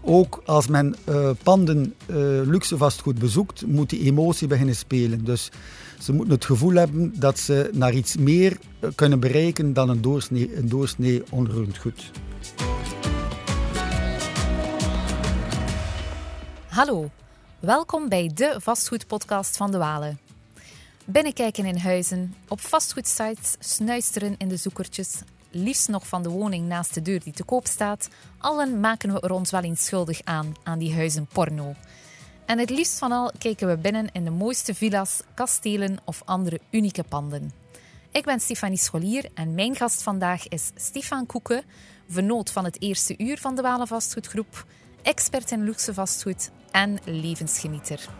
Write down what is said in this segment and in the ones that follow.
ook als men uh, panden uh, luxe vastgoed bezoekt, moet die emotie beginnen spelen. Dus ze moeten het gevoel hebben dat ze naar iets meer kunnen bereiken dan een doorsnee, een doorsnee onroerend goed. Hallo, welkom bij de vastgoedpodcast van de Walen. Binnenkijken in huizen, op vastgoedsites, snuisteren in de zoekertjes, liefst nog van de woning naast de deur die te koop staat, allen maken we er ons wel eens schuldig aan, aan die huizen porno. En het liefst van al kijken we binnen in de mooiste villa's, kastelen of andere unieke panden. Ik ben Stefanie Scholier en mijn gast vandaag is Stefan Koeken, vernoot van het eerste uur van de Walen Vastgoedgroep, expert in luxe vastgoed en levensgenieter.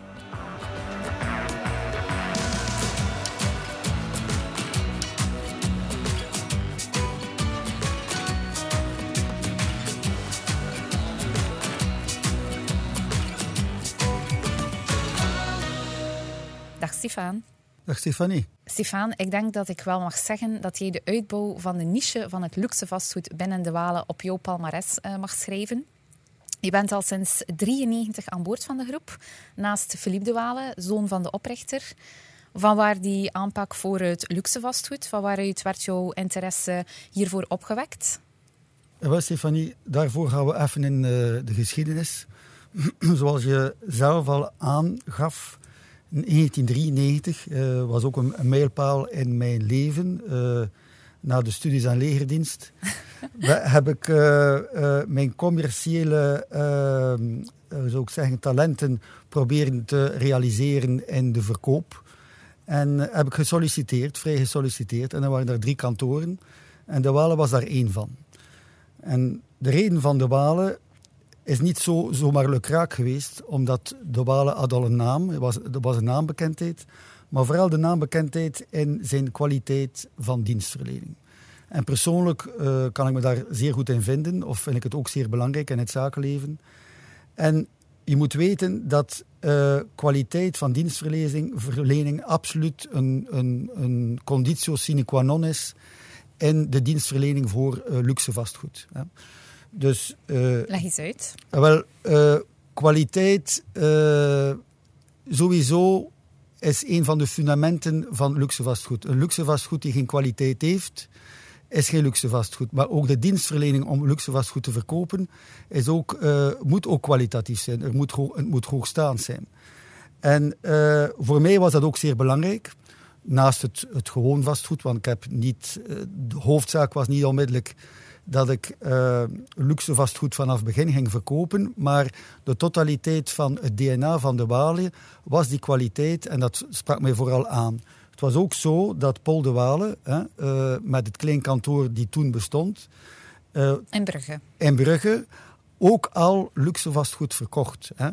Dag Stefan. Dag Stefanie. Stefan, ik denk dat ik wel mag zeggen dat jij de uitbouw van de niche van het luxe vastgoed binnen de Walen op jouw palmares uh, mag schrijven. Je bent al sinds 1993 aan boord van de groep, naast Philippe de Walen, zoon van de oprichter. Van waar die aanpak voor het luxe vastgoed, van waaruit werd jouw interesse hiervoor opgewekt? Wel, Stefanie, daarvoor gaan we even in uh, de geschiedenis. Zoals je zelf al aangaf, 1993 uh, was ook een, een, mijlpaal in mijn leven. Uh, na de studies aan legerdienst heb ik uh, mijn commerciële zou ik zeggen, talenten proberen te realiseren in de verkoop. En heb ik gesolliciteerd, vrij gesolliciteerd. En er waren er drie kantoren. En de Walen was daar één van. En de reden van de Walen is niet zo, zomaar lukraak geweest, omdat de Walen had al een naam, was, was een naambekendheid, maar vooral de naambekendheid in zijn kwaliteit van dienstverlening. En persoonlijk uh, kan ik me daar zeer goed in vinden, of vind ik het ook zeer belangrijk in het zakenleven. En je moet weten dat uh, kwaliteit van dienstverlening absoluut een, een, een conditio sine qua non is in de dienstverlening voor uh, luxe vastgoed. Dus, uh, Leg eens uit. Wel, uh, kwaliteit uh, sowieso is een van de fundamenten van luxe vastgoed. Een luxe vastgoed die geen kwaliteit heeft, is geen luxe vastgoed. Maar ook de dienstverlening om luxe vastgoed te verkopen is ook, moet ook kwalitatief zijn. Er moet, het moet hoogstaand zijn. En voor mij was dat ook zeer belangrijk. Naast het, het gewoon vastgoed, want ik heb niet, de hoofdzaak was niet onmiddellijk dat ik uh, luxe vastgoed vanaf begin ging verkopen. Maar de totaliteit van het DNA van de Walen was die kwaliteit en dat sprak mij vooral aan. Het was ook zo dat Paul de Walen, hè, uh, met het klein kantoor die toen bestond... Uh, in Brugge. In Brugge ook al luxe vastgoed verkocht. Hè.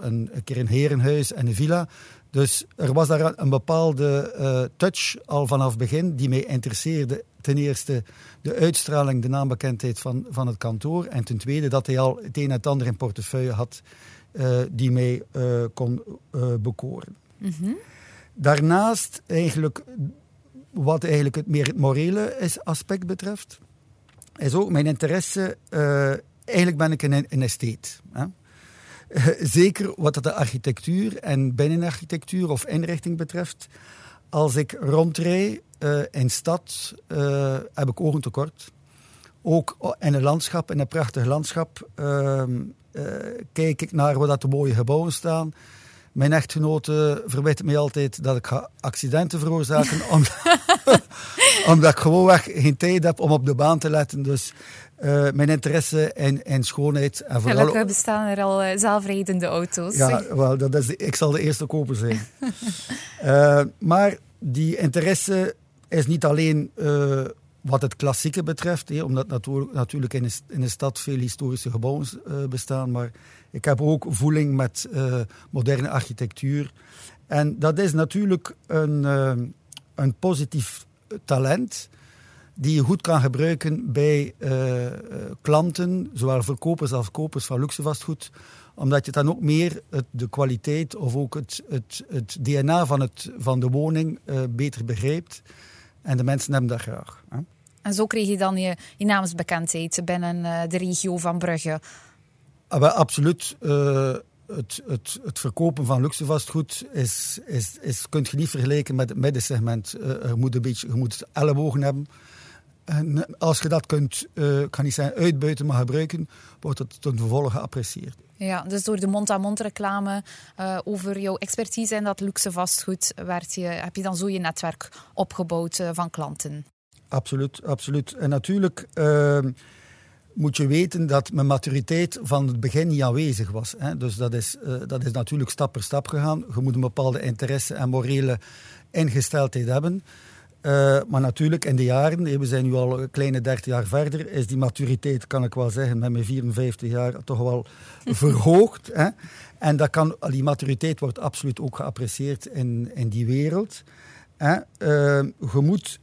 een, een keer een herenhuis en een villa. Dus er was daar een bepaalde uh, touch al vanaf begin die mij interesseerde. Ten eerste de uitstraling, de naambekendheid van, van het kantoor. En ten tweede dat hij al het een en het ander in portefeuille had uh, die mij uh, kon bekoren. Mm -hmm. Daarnaast eigenlijk, wat eigenlijk het meer het morele is, aspect betreft, is ook mijn interesse... eigenlijk ben ik een, een estheet. Hè? zeker wat de architectuur en binnenarchitectuur of inrichting betreft. Als ik rondrij uh, in stad, uh, heb ik ogen tekort. Ook in een landschap, in een prachtig landschap, uh, kijk ik naar waar dat de mooie gebouwen staan. Mijn echtgenote verwijt mij altijd dat ik ga accidenten veroorzaken, omdat ik gewoonweg geen tijd heb om op de baan te letten. Dus uh, mijn interesse in, in schoonheid. En vooral... Gelukkig bestaan er al uh, zelfrijdende auto's. Ja, wel, dat is de, ik zal de eerste koper zijn. uh, maar die interesse is niet alleen wat het klassieke betreft, omdat natuurlijk, in, de, in stad veel historische gebouwen bestaan, maar ik heb ook voeling met moderne architectuur. En dat is natuurlijk een, een positief talent die je goed kan gebruiken bij klanten, zowel verkopers als kopers van luxe vastgoed, omdat je dan ook meer de kwaliteit of ook het, het, het DNA van, het, van de woning beter begrijpt. En de mensen hebben dat graag. Hè. En zo kreeg je dan je, je naamsbekendheid binnen de regio van Brugge. Ah, absoluut. Uh, het, het, het, verkopen van luxe vastgoed is, is, is, kun je niet vergelijken met het middensegment. Uh, je, moet een beetje, je moet ellebogen hebben. En als je dat kunt, uh, kan niet zijn uitbuiten, maar gebruiken, wordt het ten vervolge geapprecieerd. Ja, dus door de mond-aan-mond reclame uh, over jouw expertise in dat luxe vastgoed werd je, heb je dan zo je netwerk opgebouwd uh, van klanten. Absoluut, absoluut. En natuurlijk ehm, moet je weten dat mijn maturiteit van het begin niet aanwezig was. Hè. Dus dat is, uh, dat is natuurlijk stap per stap gegaan. Je moet een bepaalde interesse en morele ingesteldheid hebben. Uh, maar natuurlijk, in de jaren, we zijn nu al een kleine 30 jaar verder, is die maturiteit, kan ik wel zeggen, met mijn 54 jaar toch wel verhoogd. Hè? En dat kan, die maturiteit wordt absoluut ook geapprecieerd in, in die wereld. Hè? Uh, je moet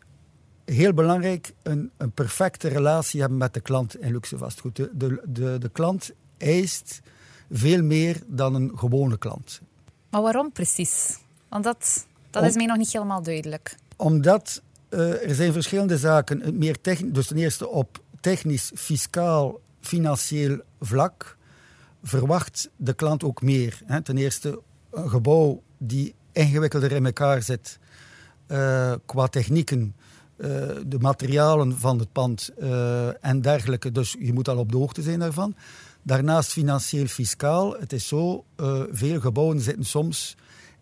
heel belangrijk een, een perfecte relatie hebben met de klant in luxe vastgoed. De, de, de, de klant eist veel meer dan een gewone klant. Maar waarom precies? Want dat, dat is mij nog niet helemaal duidelijk omdat uh, er zijn verschillende zaken. Meer dus ten eerste op technisch, fiscaal, financieel vlak verwacht de klant ook meer. Hè. Ten eerste een gebouw die ingewikkelder in elkaar zit uh, qua technieken, uh, de materialen van het pand en dergelijke. Dus je moet al op de hoogte zijn daarvan. Daarnaast financieel, fiscaal. Het is zo, veel gebouwen zitten soms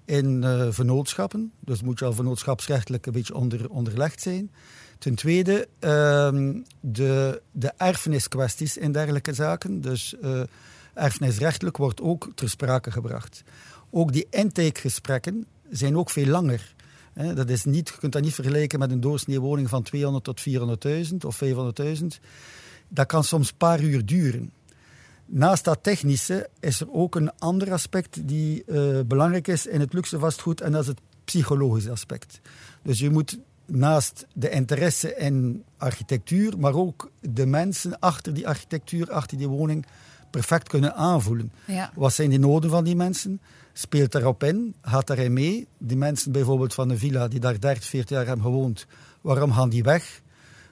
in uh, vennootschappen. Dus moet je al vennootschapsrechtelijk een beetje onder, onderlegd zijn. Ten tweede, uh, de, de erfeniskwesties in dergelijke zaken. Dus uh, erfenisrechtelijk wordt ook ter sprake gebracht. Ook die intakegesprekken zijn ook veel langer. dat is niet, je kunt dat niet vergelijken met een doorsnee woning van 200 tot 400.000 of 500.000. Dat kan soms een paar uur duren. Naast dat technische is er ook een ander aspect die uh, belangrijk is in het luxe vastgoed en dat is het psychologische aspect. Dus je moet naast de interesse in architectuur, maar ook de mensen achter die architectuur, achter die woning, perfect kunnen aanvoelen. Ja. Wat zijn de noden van die mensen? Speelt daarop in? Gaat daarin mee? Die mensen bijvoorbeeld van een villa die daar 30, 40 jaar hebben gewoond, waarom gaan die weg?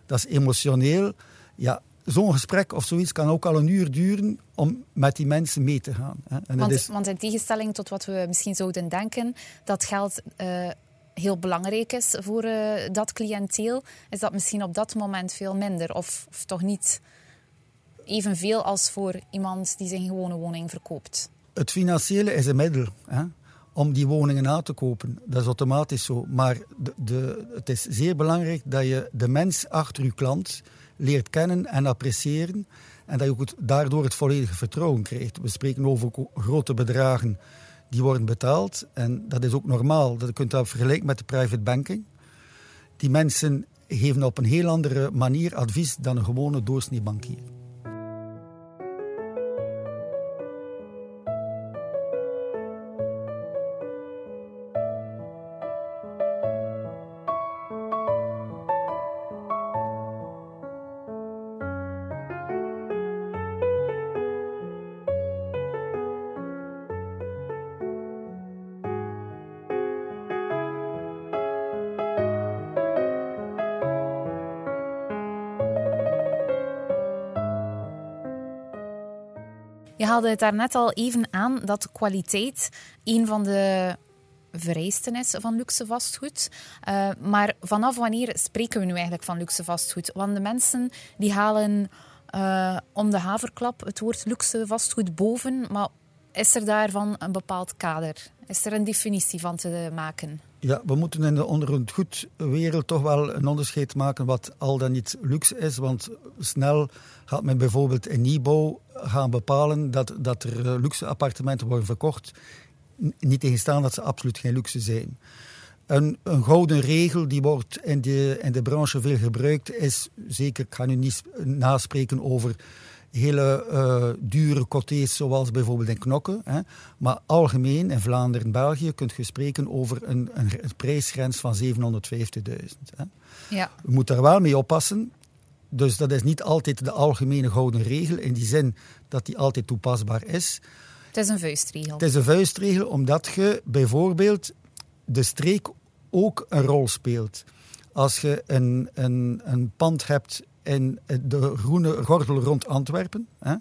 Dat is emotioneel. Ja, zo'n gesprek of zoiets kan ook al een uur duren om met die mensen mee te gaan. Hè. En want, is... want, in tegenstelling tot wat we misschien zouden denken, dat geld uh, heel belangrijk is voor uh, dat cliënteel, is dat misschien op dat moment veel minder. Of, of toch niet evenveel als voor iemand die zijn gewone woning verkoopt. Het financiële is een middel. Hè om die woningen aan te kopen. Dat is automatisch zo. Maar de, de, het is zeer belangrijk dat je de mens achter je klant leert kennen en appreciëren. En dat je ook daardoor het volledige vertrouwen krijgt. We spreken over grote bedragen die worden betaald. En dat is ook normaal. Dat kunt dat vergelijken met de private banking. Die mensen geven op een heel andere manier advies dan een gewone doorsnee haalde het daarnet al even aan dat kwaliteit een van de vereisten is van luxe vastgoed. Uh, maar vanaf wanneer spreken we nu eigenlijk van luxe vastgoed? Want de mensen die halen uh, om de haverklap het woord luxe vastgoed boven, maar is er daarvan een bepaald kader? Is er een definitie van te maken? Ja, we moeten in de onder het goed wereld toch wel een onderscheid maken wat al dan niet luxe is. Want snel gaat men bijvoorbeeld in nieuwbouw gaan bepalen dat, dat er eh, luxe appartementen worden verkocht. Niet tegenstaan dat ze absoluut geen luxe zijn. Een, een, gouden regel die wordt in de, in de branche veel gebruikt is, zeker, ik ga nu niet naspreken over hele uh, dure cotés zoals bijvoorbeeld in Knokken. Hè. Maar algemeen in Vlaanderen en België kunt je spreken over een, een, een prijsgrens van 750.000. Ja. We moeten daar wel mee oppassen. Dus dat is niet altijd de algemene gouden regel in die zin dat die altijd toepasbaar is. Het is een vuistregel. Het is een vuistregel omdat je bijvoorbeeld de streek ook een rol speelt. Als je een, een, een pand hebt in de groene gordel rond Antwerpen, hè,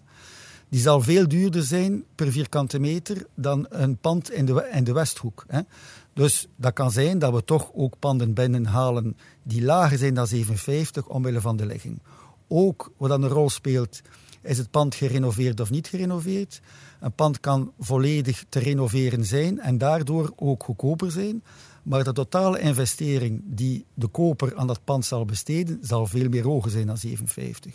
die zal veel duurder zijn per vierkante meter dan een pand in de, in de Westhoek. Hè. Dus dat kan zijn dat we toch ook panden binnenhalen die lager zijn dan 57 omwille van de ligging. Ook wat dan een rol speelt, is het pand gerenoveerd of niet gerenoveerd. Een pand kan volledig te renoveren zijn en daardoor ook goedkoper zijn. Maar de totale investering die de koper aan dat pand zal besteden, zal veel meer hoger zijn dan 57.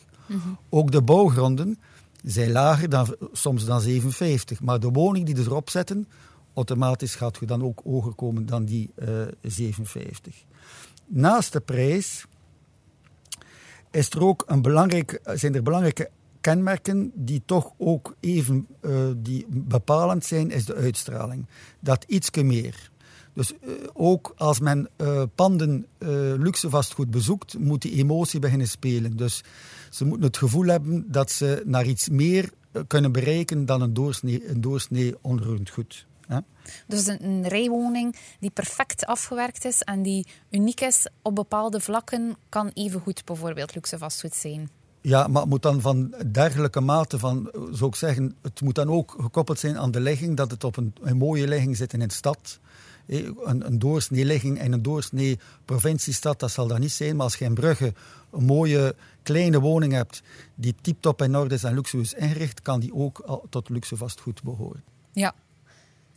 Ook de bouwgronden zijn lager dan, soms dan 57. Maar de woning die erop zetten, automatisch gaat je dan ook hoger komen dan die uh, 57. Naast de prijs is er ook een belangrijk, zijn er belangrijke kenmerken die toch ook even uh, die bepalend zijn, is de uitstraling. Dat ietske meer. Dus uh, ook als men panden luxe vastgoed bezoekt, moet die emotie beginnen spelen. Dus ze moeten het gevoel hebben dat ze naar iets meer kunnen bereiken dan een doorsnee, een doorsnee onroerend goed. Ja? Dus een, een, rijwoning die perfect afgewerkt is en die uniek is op bepaalde vlakken, kan evengoed bijvoorbeeld luxe vastgoed zijn. Ja, maar het moet dan van dergelijke mate van, zou ik zeggen, het moet dan ook gekoppeld zijn aan de ligging, dat het op een, een mooie ligging zit in een stad. Een, een doorsnee ligging en een doorsnee provinciestad, dat zal dat niet zijn. Maar als je in Brugge een mooie kleine woning hebt die tip-top in orde is en luxueus ingericht, kan die ook tot luxe vastgoed behoren. Ja.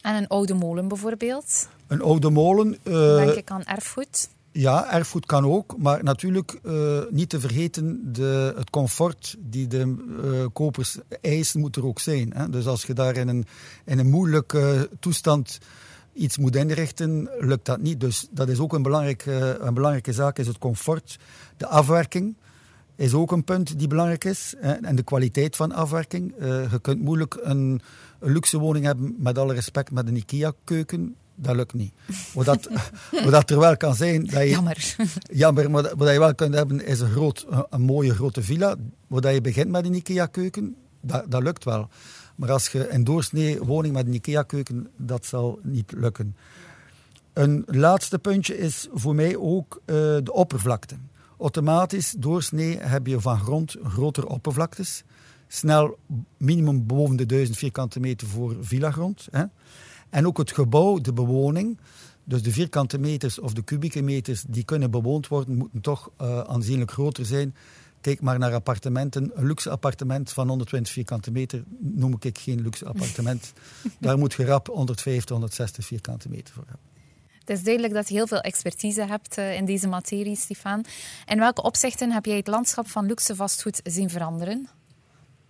En een oude molen bijvoorbeeld? Een oude molen... Uh, Denk ik aan erfgoed? Ja, erfgoed kan ook, maar natuurlijk uh, niet te vergeten de, het comfort die de uh, kopers eisen moet er ook zijn. Hè. Dus als je daar in een, in een moeilijke toestand iets moet inrichten, lukt dat niet. Dus dat is ook een belangrijke, een belangrijke zaak, is het comfort. De afwerking is ook een punt die belangrijk is. Hè. En de kwaliteit van afwerking. Je kunt moeilijk een, een luxe woning hebben, met alle respect, met een IKEA-keuken dat lukt niet. Wat dat, wat dat er wel kan zijn... Dat je, jammer. Jammer, maar wat je wel kunt hebben is een, groot, een mooie grote villa. Waar je begint met een IKEA-keuken, dat, dat lukt wel. Maar als je een doorsnee woning met een IKEA-keuken, dat zal niet lukken. Een laatste puntje is voor mij ook uh, de oppervlakte. Automatisch, doorsnee, heb je van grond grotere oppervlaktes. Snel minimum boven de 1000 vierkante meter voor villagrond. Hè. En ook het gebouw, de bewoning, dus de vierkante meters of de kubieke meters die kunnen bewoond worden, moeten toch uh, aanzienlijk groter zijn. Kijk maar naar appartementen. Een luxe appartement van 120 vierkante meter noem ik geen luxe appartement. Daar moet je rap 150, 160 vierkante meter voor hebben. Het is duidelijk dat je heel veel expertise hebt uh, in deze materie, Stefan. In welke opzichten heb jij het landschap van luxe vastgoed zien veranderen?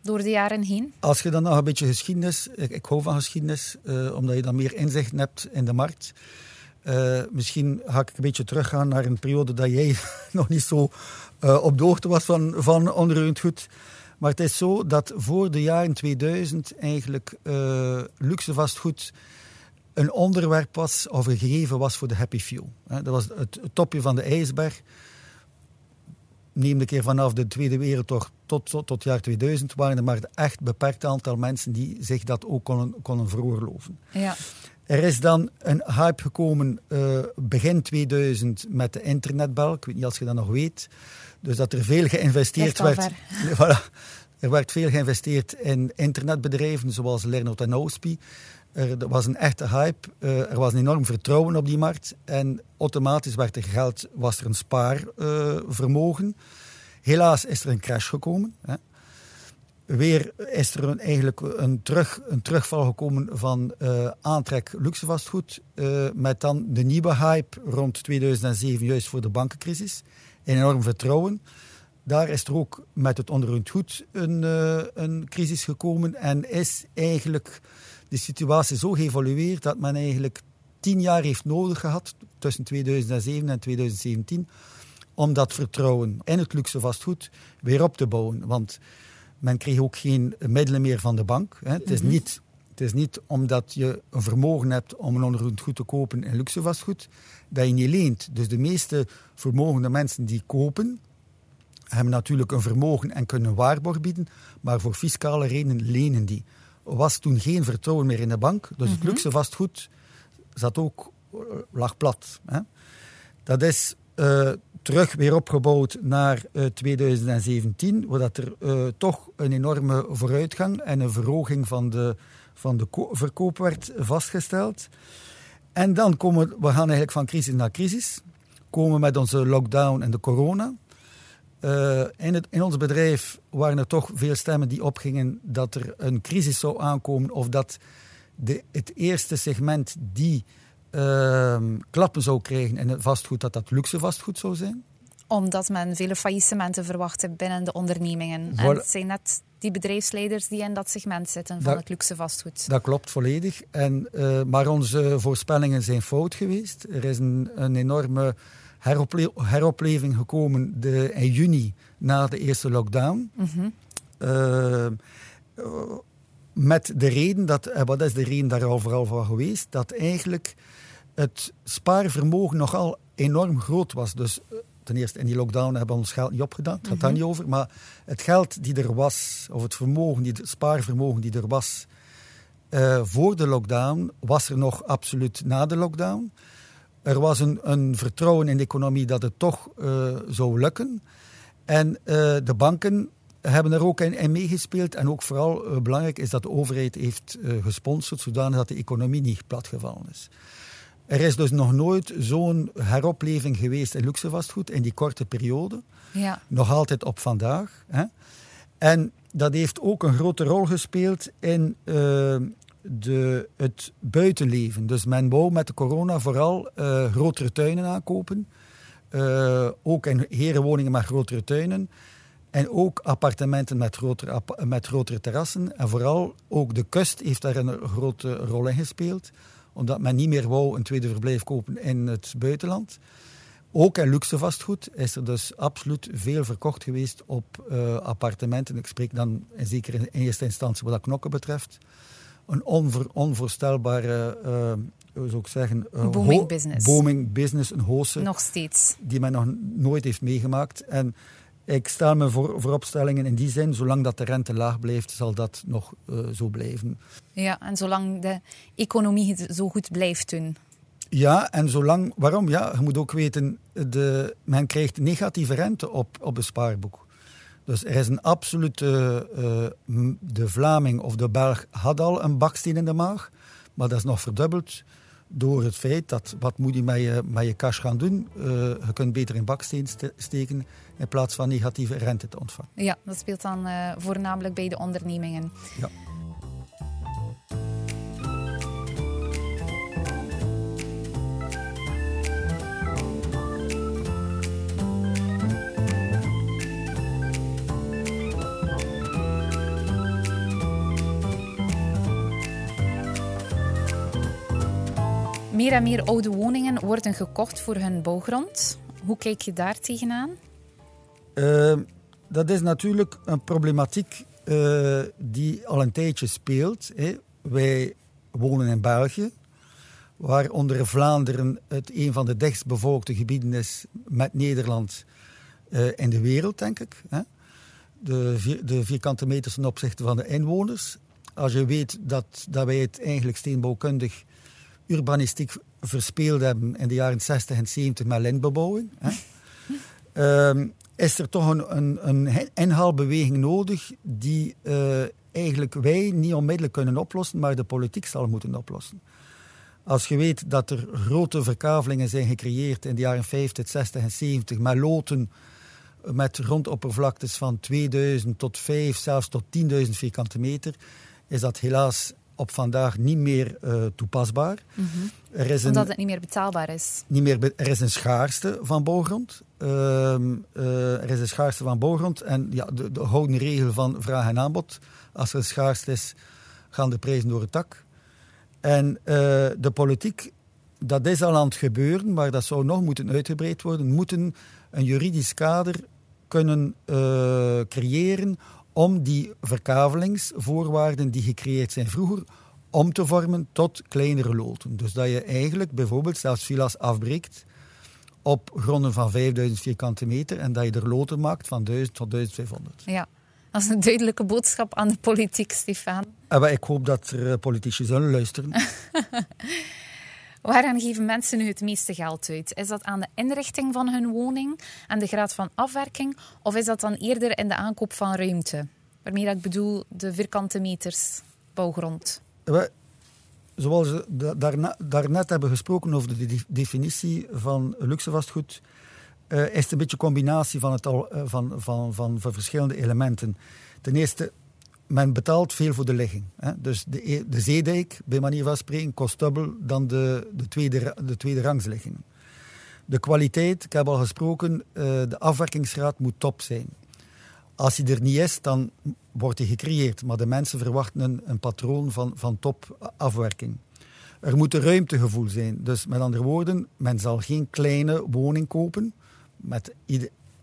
Door de jaren heen? Als je dan nog een beetje geschiedenis, ik, ik hou van geschiedenis, uh, omdat je dan meer inzicht hebt in de markt. Uh, misschien ga ik een beetje teruggaan naar een periode dat jij nog niet zo uh, op de hoogte was van, van goed. Maar het is zo dat voor de jaren 2000 eigenlijk luxe vastgoed een onderwerp was of een gegeven was voor de happy few. Dat was het topje van de ijsberg neem een keer vanaf de Tweede Wereldoorlog tot, tot, tot jaar 2000 waren er maar een echt beperkt aantal mensen die zich dat ook konden, konden veroorloven. Ja. Er is dan een hype gekomen uh, begin 2000 met de internetbel. Ik weet niet als je dat nog weet. Dus dat er veel geïnvesteerd werd. Voilà, er werd veel geïnvesteerd in internetbedrijven zoals Lernout en Ospie. Er was een echte hype, uh, er was een enorm vertrouwen op die markt en automatisch werd er geld, was er een spaarvermogen. Helaas is er een crash gekomen. Weer is er een, eigenlijk een, terug, een terugval gekomen van uh, aantrek luxevastgoed, met dan de nieuwe hype rond 2007, juist voor de bankencrisis. Een enorm vertrouwen. Daar is er ook met het onroerend goed een, een crisis gekomen en is eigenlijk de situatie zo geëvolueerd dat men eigenlijk tien jaar heeft nodig gehad, tussen 2007 en 2017, om dat vertrouwen in het luxe vastgoed weer op te bouwen. Want men kreeg ook geen middelen meer van de bank. Hè. Het, is mhm. niet, het is niet omdat je een vermogen hebt om een onroerend goed te kopen in luxe vastgoed, dat je niet leent. Dus de meeste vermogende mensen die kopen, hebben natuurlijk een vermogen en kunnen waarborg bieden, maar voor fiscale redenen lenen die was toen geen vertrouwen meer in de bank. Dus het mhm. luxe vastgoed zat ook, uh, lag plat. Hè. Dat is uh, terug weer opgebouwd naar 2017, waar dat er toch een enorme vooruitgang en een verhoging van de, van de verkoop werd vastgesteld. En dan komen we gaan eigenlijk van crisis naar crisis. Komen met onze lockdown en de corona. Uh, in, het, in ons bedrijf waren er toch veel stemmen die opgingen dat er een crisis zou aankomen of dat de, het eerste segment die uh, klappen zou krijgen in het vastgoed, dat dat luxe vastgoed zou zijn. Omdat men vele faillissementen verwachtte binnen de ondernemingen. En het zijn net die bedrijfsleiders die in dat segment zitten van het luxe vastgoed. Dat klopt volledig. En, uh, maar onze voorspellingen zijn fout geweest. Er is een, een enorme heropleving gekomen de, in juni na de eerste lockdown. Mhm. Eh, met de reden dat, en wat is de reden daar al vooral van geweest, dat eigenlijk het spaarvermogen nogal enorm groot was. Dus eh, ten eerste in die lockdown hebben we ons geld niet opgedaan, het gaat daar mhm. niet over. Maar het geld die er was, of het vermogen, die, het spaarvermogen die er was uh, voor de lockdown, was er nog absoluut na de lockdown. Er was een, een vertrouwen in de economie dat het toch uh, zou lukken. En uh, de banken hebben er ook in, in, meegespeeld. En ook vooral uh, belangrijk is dat de overheid heeft gesponsord, zodanig dat de economie niet platgevallen is. Er is dus nog nooit zo'n heropleving geweest in luxe vastgoed in die korte periode. Ja. Nog altijd op vandaag. Hè. En dat heeft ook een grote rol gespeeld in de, het buitenleven. Dus men wou met de corona vooral uh, grotere tuinen aankopen. Uh, ook in herenwoningen met grotere tuinen. En ook appartementen met grotere, met grotere terrassen. En vooral ook de kust heeft daar een grote rol in gespeeld. Omdat men niet meer wou een tweede verblijf kopen in het buitenland. Ook in luxe vastgoed is er dus absoluut veel verkocht geweest op uh, appartementen. Ik spreek dan zeker in eerste instantie wat dat knokken betreft een onvoor, onvoorstelbare, hoe zou ik zeggen... Uh, booming business. Booming business, een hoose. Nog steeds. Die men nog nooit heeft meegemaakt. En ik stel me voor, voor opstellingen in die zin, zolang dat de rente laag blijft, zal dat nog uh, zo blijven. Ja, en zolang de economie het zo goed blijft doen. Ja, en zolang... Waarom? Ja, je moet ook weten, de, men krijgt negatieve rente op, op een spaarboek. Dus er is een absolute... Uh, de Vlaming of de Belg had al een baksteen in de maag. Maar dat is nog verdubbeld door het feit dat... Wat moet je met je, met je cash gaan doen? Uh, je kunt beter in baksteen steken in plaats van negatieve rente te ontvangen. Ja, dat speelt dan uh, voornamelijk bij de ondernemingen. Ja. Meer en meer oude woningen worden gekocht voor hun bouwgrond. Hoe kijk je daar tegenaan? Uh, dat is natuurlijk een problematiek uh, die al een tijdje speelt. Hè. Wij wonen in België, waaronder Vlaanderen het een van de dichtstbevolkte gebieden is met Nederland uh, in de wereld, denk ik. Hè. De, de, vierkante meters ten opzichte van de inwoners. Als je weet dat, dat wij het eigenlijk steenbouwkundig urbanistiek verspeeld hebben in de jaren 60 en 70 met lintbebouwing. um, is er toch een, een, een inhaalbeweging nodig die uh, eigenlijk wij niet onmiddellijk kunnen oplossen, maar de politiek zal moeten oplossen. Als je weet dat er grote verkavelingen zijn gecreëerd in de jaren 50, 60 en 70 met loten met grondoppervlaktes van 2000 tot 5, zelfs tot 10.000 vierkante meter, is dat helaas op vandaag niet meer uh, toepasbaar. Mm -hmm. er is Omdat een, het niet meer betaalbaar is. Niet meer er is een schaarste van bouwgrond. Uh, uh, er is een schaarste van bouwgrond. En ja, de, de houdende regel van vraag en aanbod. Als er een schaarste is, gaan de prijzen door het dak. En eh, de politiek, dat is al aan het gebeuren, maar dat zou nog moeten uitgebreid worden. Moeten een juridisch kader kunnen creëren om die verkavelingsvoorwaarden die gecreëerd zijn vroeger om te vormen tot kleinere loten. Dus dat je eigenlijk bijvoorbeeld zelfs villa's afbreekt op gronden van 5000 vierkante meter en dat je er loten maakt van 1000 tot 1500. Ja, dat is een duidelijke boodschap aan de politiek, Stefan. En ik hoop dat er eh, politici zullen luisteren. Waaraan geven mensen nu het meeste geld uit? Is dat aan de inrichting van hun woning en de graad van afwerking? Of is dat dan eerder in de aankoop van ruimte? Waarmee dat ik bedoel de vierkante meters bouwgrond. Zoals we daarnet hebben gesproken over de definitie van luxe vastgoed, uh, is het een beetje een combinatie van, het al, uh, van, van, van, van verschillende elementen. Ten eerste, men betaalt veel voor de ligging. Hè. Dus de, e-, de zeedijk, bij manier van spreken, kost dubbel dan de, de, tweede, de tweede. De kwaliteit, ik heb al gesproken, uh, de afwerkingsgraad moet top zijn. Als die er niet is, dan wordt die gecreëerd. Maar de mensen verwachten een, een patroon van, van top afwerking. Er moet een ruimtegevoel zijn. Dus met andere woorden, men zal geen kleine woning kopen, met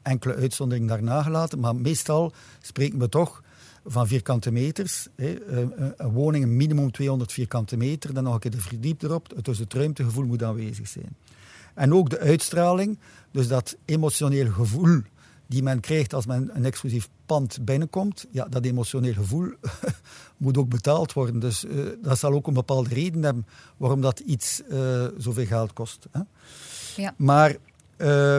enkele uitzondering daarna gelaten. Maar meestal spreken we toch van vierkante meters. Hè. Een woning een minimum 200 vierkante meter, dan nog een keer de verdiep erop. Dus het ruimtegevoel moet aanwezig zijn. En ook de uitstraling, dus dat emotioneel gevoel die men krijgt als men een exclusief pand binnenkomt, ja, dat emotioneel gevoel moet ook betaald worden. Dus uh, dat zal ook een bepaalde reden hebben waarom dat iets uh, zoveel geld kost. Hè. Ja. Maar uh,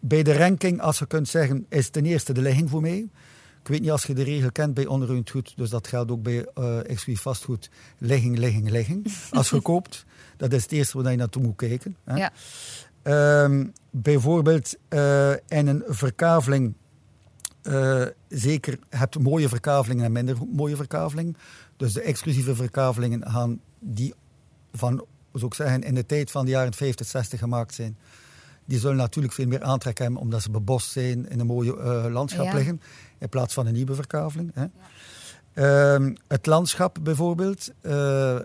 bij de ranking, als je kunt zeggen, is ten eerste de ligging voor mij. Ik weet niet als je de regel kent bij onroerend goed, dus dat geldt ook bij uh, exclusief vastgoed. Ligging, ligging, ligging. Als je koopt, dat is het eerste waar je naartoe moet kijken. Hè. Ja. Ehm, bijvoorbeeld uh, in een verkaveling, uh, zeker hebt mooie verkavelingen en minder mooie verkavelingen. Dus de exclusieve verkavelingen gaan die van, zou ik zeggen, in de tijd van de jaren 50, 60 gemaakt zijn. Die zullen natuurlijk veel meer aantrek hebben omdat ze bebost zijn, in een mooie uh, landschap liggen, in plaats van een nieuwe verkaveling. Hè. Ja. Um, het landschap bijvoorbeeld,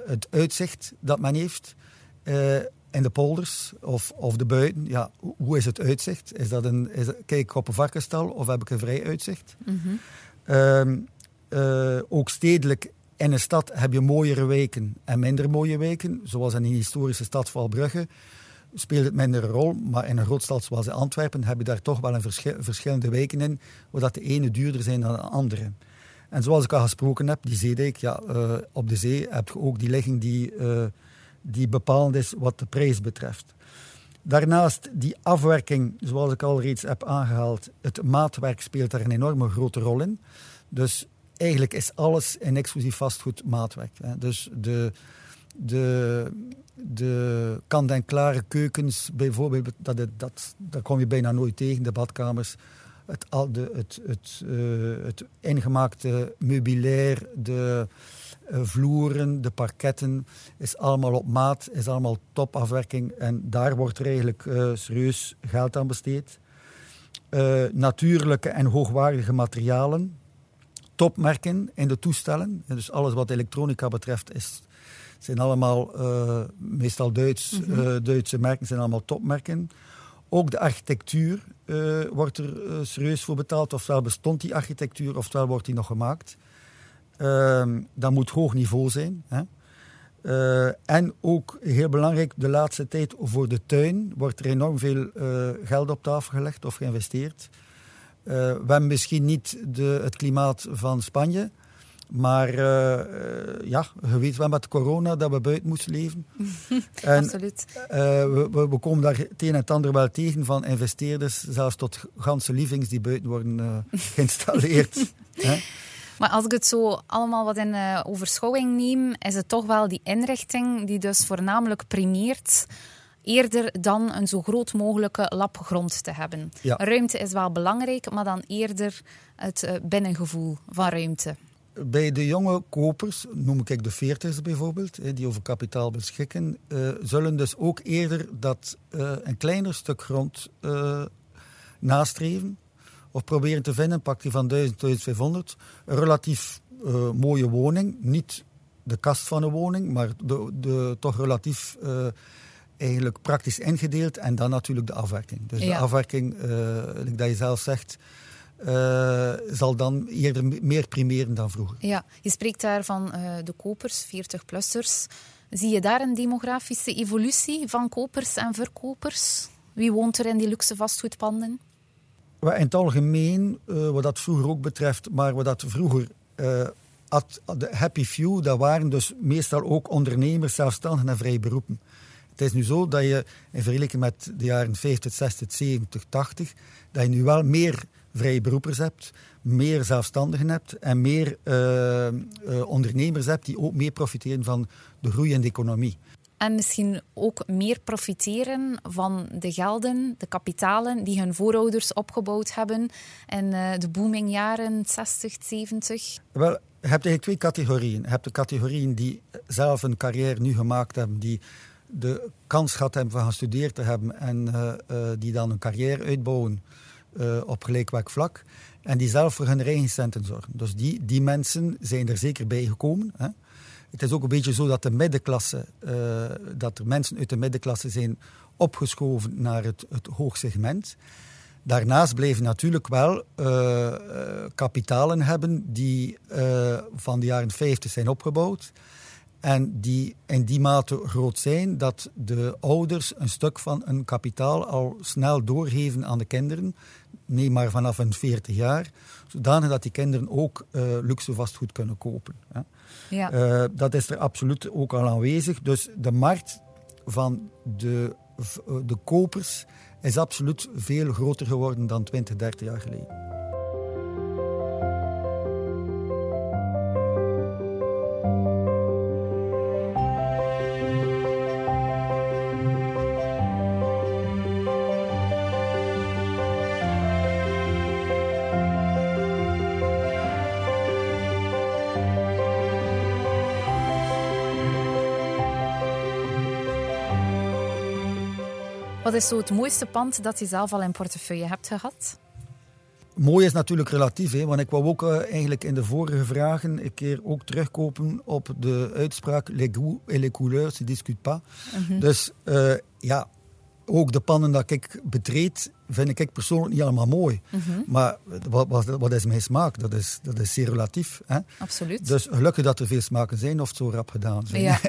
het uitzicht dat men heeft in de polders of, of de buiten, ja, hoe is het uitzicht? Is dat een, is, kijk ik op een varkenstal of heb ik een vrij uitzicht? Mm -hmm. uh, ook stedelijk in een stad heb je mooiere weken en minder mooie weken. Zoals in een historische stad Valbrugge speelt het minder een rol. Maar in een grootstad zoals Antwerpen heb je daar toch wel een verschil, verschillende wijken in, waar de ene duurder zijn dan de andere. En zoals ik al gesproken heb, die zeedijk, ja, uh, op de zee heb je ook die ligging die... Uh, die bepalend is wat de prijs betreft. Daarnaast die afwerking, zoals ik al reeds heb aangehaald, het maatwerk speelt daar een enorme grote rol in. Dus eigenlijk is alles in exclusief vastgoed maatwerk. Hè. Dus de, de, de kant-en-klare keukens bijvoorbeeld, dat, dat, dat kom je bijna nooit tegen, de badkamers. Het, de, het, het, uh, het ingemaakte meubilair, de, uh, vloeren, de parketten, is allemaal op maat, is allemaal topafwerking. En daar wordt er eigenlijk uh, serieus geld aan besteed. Natuurlijke en hoogwaardige materialen, topmerken in de toestellen. Dus alles wat elektronica betreft is, zijn allemaal meestal Duits, mm -hmm. Duitse merken, zijn allemaal topmerken. Ook de architectuur wordt er serieus voor betaald. Ofwel bestond die architectuur, ofwel wordt die nog gemaakt. Uh, dat moet hoog niveau zijn. Hè. Uh, en ook heel belangrijk, de laatste tijd voor de tuin wordt er enorm veel uh, geld op tafel gelegd of geïnvesteerd. Uh, we hebben misschien niet de, het klimaat van Spanje, maar ja, je weet wel met corona dat we buiten moesten leven. en, Absoluut. We, we, we, komen daar het een en het ander wel tegen van investeerders, zelfs tot ganse livings die buiten worden geïnstalleerd. Maar als ik het zo allemaal wat in overschouwing neem, is het toch wel die inrichting die dus voornamelijk primeert eerder dan een zo groot mogelijke lap grond te hebben. Ruimte is wel belangrijk, maar dan eerder het binnengevoel van ruimte. Bij de jonge kopers, noem ik de veertigers bijvoorbeeld, die over kapitaal beschikken, uh, zullen dus ook eerder dat een kleiner stuk grond nastreven of proberen te vinden, pak die van 1000, 1500. Een relatief mooie woning, niet de kast van een woning, maar de, de toch relatief eigenlijk praktisch ingedeeld en dan natuurlijk de afwerking. Dus ja. de afwerking, dat je zelf zegt, uh, zal dan eerder meer primeren dan vroeger. Ja, je spreekt daar van uh, de kopers, 40-plussers. Zie je daar een demografische evolutie van kopers en verkopers? Wie woont er in die luxe vastgoedpanden? in het algemeen, uh, wat dat vroeger ook betreft, maar wat dat vroeger had, de happy few, dat waren dus meestal ook ondernemers, zelfstandigen en vrije beroepen. Het is nu zo dat je, in vergelijking met de jaren 50, 60, 70, 80, dat je nu wel meer vrije beroepers hebt, meer zelfstandigen hebt en meer uh, uh, ondernemers hebt die ook meer profiteren van de groeiende economie. En misschien ook meer profiteren van de gelden, de kapitalen die hun voorouders opgebouwd hebben in uh, de boomingjaren 60, 70? Wel, je hebt eigenlijk twee categorieën. Je hebt de categorieën die zelf een carrière nu gemaakt hebben, die de kans gehad hebben van gestudeerd te hebben en uh, uh, die dan een carrière uitbouwen op gelijkwaardig vlak. En die zelf voor hun eigen zorgen. Dus die, die mensen zijn er zeker bij gekomen. Hè. Het is ook een beetje zo dat de middenklasse, uh, dat er mensen uit de middenklasse zijn opgeschoven naar het, het hoogsegment. Daarnaast blijven natuurlijk wel uh, kapitalen hebben die uh, van de jaren 50 zijn opgebouwd. En die in die mate groot zijn dat de ouders een stuk van hun kapitaal al snel doorgeven aan de kinderen. Nee, maar vanaf een 40 jaar. Zodanig dat die kinderen ook uh, luxe vastgoed kunnen kopen. Hè. Ja. Uh, dat is er absoluut ook al aanwezig. Dus de markt van de, de kopers is absoluut veel groter geworden dan 20, 30 jaar geleden. Is zo het mooiste pand dat je zelf al in portefeuille hebt gehad? Mooi is natuurlijk relatief, hè, want ik wou ook uh, eigenlijk in de vorige vragen een keer ook terugkopen op de uitspraak les goûts et les couleurs se discutent pas. Mm -hmm. Dus uh, ja, ook de pannen dat ik betreed, vind ik persoonlijk niet allemaal mooi. Mm -hmm. Maar wat, wat, wat, is mijn smaak? Dat is, dat is zeer relatief. Hè? Absoluut. Dus gelukkig dat er veel smaken zijn of het zo rap gedaan zijn. Ja.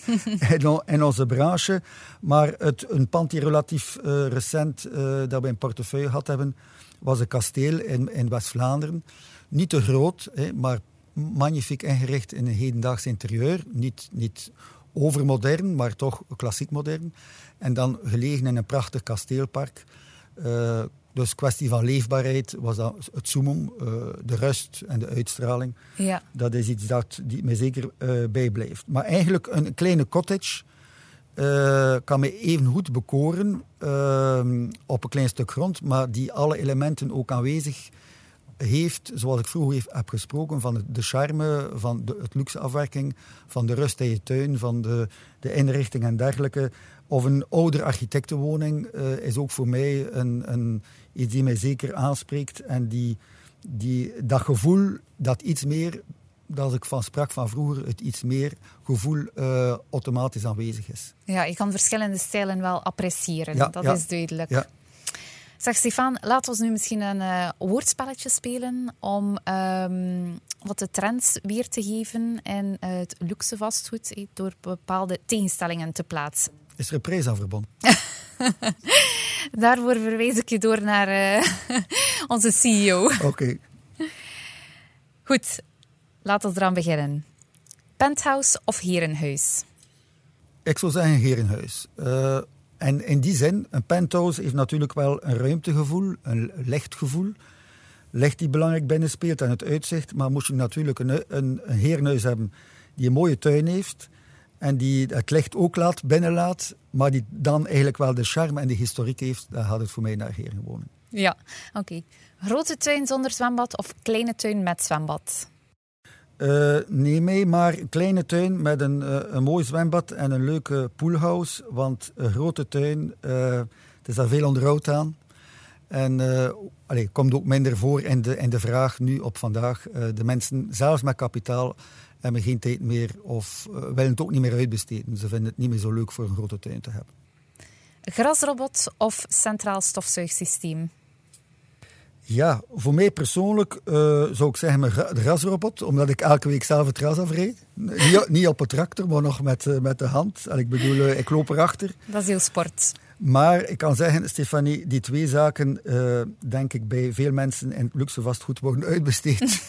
in, in, onze branche. Maar het, een pand die relatief uh, recent uh, dat we in portefeuille gehad hebben, was een kasteel in, in West-Vlaanderen. Niet te groot, hè, maar magnifiek ingericht in een hedendaags interieur. Niet, niet overmodern, maar toch klassiek modern. En dan gelegen in een prachtig kasteelpark. Uh, dus kwestie van leefbaarheid was dat het summum, uh, de rust en de uitstraling. Ja. Dat is iets dat die mij zeker uh, bijblijft. Maar eigenlijk een kleine cottage kan mij even goed bekoren op een klein stuk grond, maar die alle elementen ook aanwezig heeft, zoals ik vroeger heb gesproken, van de charme, van de het luxe afwerking, van de rust in je tuin, van de, de inrichting en dergelijke. Of een oude architectenwoning uh, is ook voor mij een, een, iets die mij zeker aanspreekt. En die, die, dat gevoel dat iets meer, dat ik van sprak van vroeger, het iets meer gevoel uh, automatisch aanwezig is. Ja, je kan verschillende stijlen wel appreciëren, ja, dat ja, is duidelijk. Ja. Zeg Stefan, laten we nu misschien een uh, woordspelletje spelen om um, wat de trends weer te geven in uh, het luxe vastgoed eh, door bepaalde tegenstellingen te plaatsen. Is er een prijs aan verbonden? Daarvoor verwijs ik je door naar uh, onze CEO. Oké. Okay. Goed, laten we eraan beginnen. Penthouse of herenhuis? Ik zou zeggen herenhuis. En in die zin, een penthouse heeft natuurlijk wel een ruimtegevoel, een lichtgevoel. Licht die belangrijk binnenspeelt en het uitzicht. Maar moet je natuurlijk een, een, hebben die een mooie tuin heeft. En die het licht ook laat, binnenlaat. Maar die dan eigenlijk wel de charme en de historiek heeft. Dan gaat het voor mij naar herenwoning. Ja, oké. Grote tuin zonder zwembad of kleine tuin met zwembad? Uh, nee, mee, maar een kleine tuin met een, uh, een mooi zwembad en een leuke poolhouse. Want een grote tuin, uh, het is daar veel onderhoud aan. En het komt ook minder voor in de, in de vraag nu op vandaag. de mensen, zelfs met kapitaal, hebben geen tijd meer of willen het ook niet meer uitbesteden. Ze vinden het niet meer zo leuk voor een grote tuin te hebben. Grasrobot of centraal stofzuigsysteem? Ja, voor mij persoonlijk uh, zou ik zeggen de grasrobot, omdat ik elke week zelf het gras afrijd. Niet, niet op een tractor, maar nog met, uh, met de hand. En ik bedoel, uh, ik loop erachter. Dat is heel sport. Maar ik kan zeggen, Stefanie, die twee zaken, denk ik, bij veel mensen in het luxe vastgoed worden uitbesteed.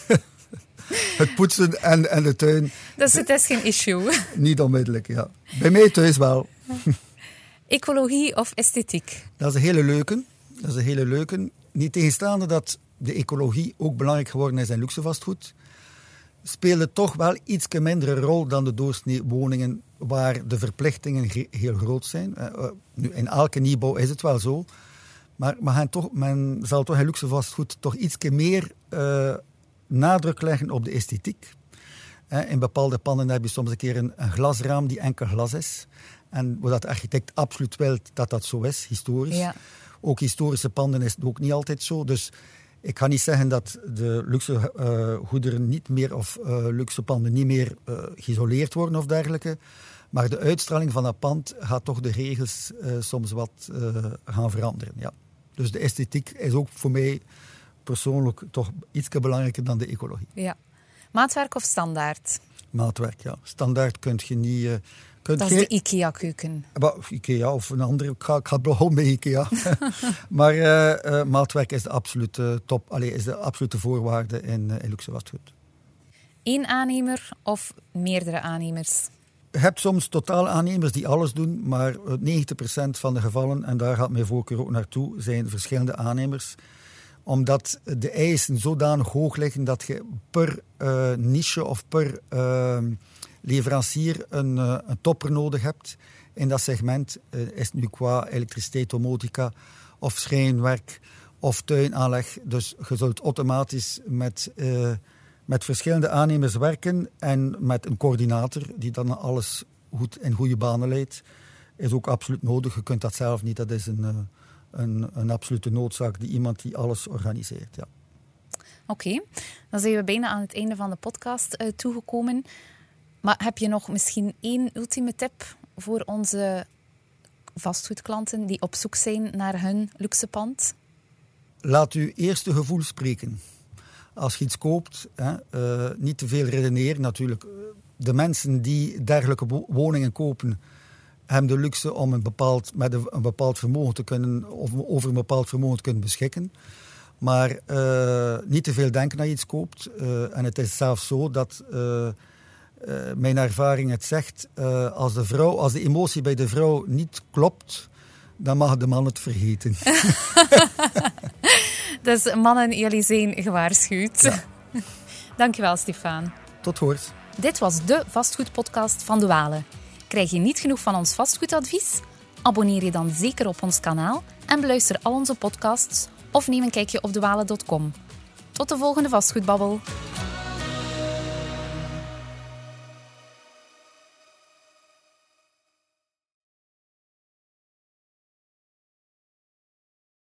het poetsen en, en de tuin. Dus het is geen issue. Niet onmiddellijk, ja. Bij mij thuis wel. Ecologie of esthetiek? Dat is een hele leuke. Dat is een hele leuke. Niet tegenstaande dat de ecologie ook belangrijk geworden is in luxe vastgoed, speelde toch wel iets mindere rol dan de doorsnee woningen waar de verplichtingen heel groot zijn. Eh, eh, nu, in elke nieuwbouw is het wel zo. Maar men, toch, men zal toch in luxe vastgoed toch iets meer uh, nadruk leggen op de esthetiek. In bepaalde panden heb je soms een keer een, glasraam die enkel glas is. En waar de architect absoluut wil dat dat zo is, historisch. Ja. Ook historische panden is het ook niet altijd zo. Dus ik ga niet zeggen dat de luxe uh, goederen niet meer of uh, luxe panden niet meer uh, geïsoleerd worden of dergelijke. Maar de uitstraling van dat pand gaat toch de regels soms wat gaan veranderen. Ja. Dus de esthetiek is ook voor mij persoonlijk toch iets belangrijker dan de ecologie. Ja. Maatwerk of standaard? Maatwerk, ja. Standaard kun je niet... Dat is de IKEA-keuken. IKEA of een andere. Ik ga, ik ga behouden bij IKEA. maar uh, uh, maatwerk is de absolute top. Allee, is de absolute voorwaarde in, in luxe vastgoed. Eén aannemer of meerdere aannemers? Je hebt soms totale aannemers die alles doen, maar 90% van de gevallen, en daar gaat mijn voorkeur ook naartoe, zijn verschillende aannemers omdat de eisen zodanig hoog liggen dat je per uh, niche of per uh, leverancier een, uh, een, topper nodig hebt. In dat segment is het nu qua elektriciteit, domotica of schrijnwerk of tuinaanleg. Dus je zult automatisch met, met verschillende aannemers werken en met een coördinator die dan alles goed in goede banen leidt. Is ook absoluut nodig. Je kunt dat zelf niet. Dat is een een, een absolute noodzaak, die iemand die alles organiseert. Ja. Oké, dan zijn we bijna aan het einde van de podcast toegekomen. Maar heb je nog misschien één ultieme tip voor onze vastgoedklanten die op zoek zijn naar hun luxe pand? Laat uw eerste gevoel spreken. Als je iets koopt, hè, uh, niet te veel redeneren natuurlijk. De mensen die dergelijke woningen kopen, hebben de luxe om een bepaald, met een, bepaald vermogen te kunnen, of over een bepaald vermogen te kunnen beschikken. Maar uh, niet te veel denken dat je iets koopt. Uh, en het is zelfs zo dat mijn ervaring het zegt, als, de vrouw, als de emotie bij de vrouw niet klopt, dan mag de man het vergeten. dus mannen, jullie zijn gewaarschuwd. Ja. Dankjewel, Stefan. Tot hoort. Dit was de vastgoedpodcast van de Walen. Krijg je niet genoeg van ons vastgoedadvies? Abonneer je dan zeker op ons kanaal en beluister al onze podcasts of neem een kijkje op dewalen.com. Tot de volgende vastgoedbabbel.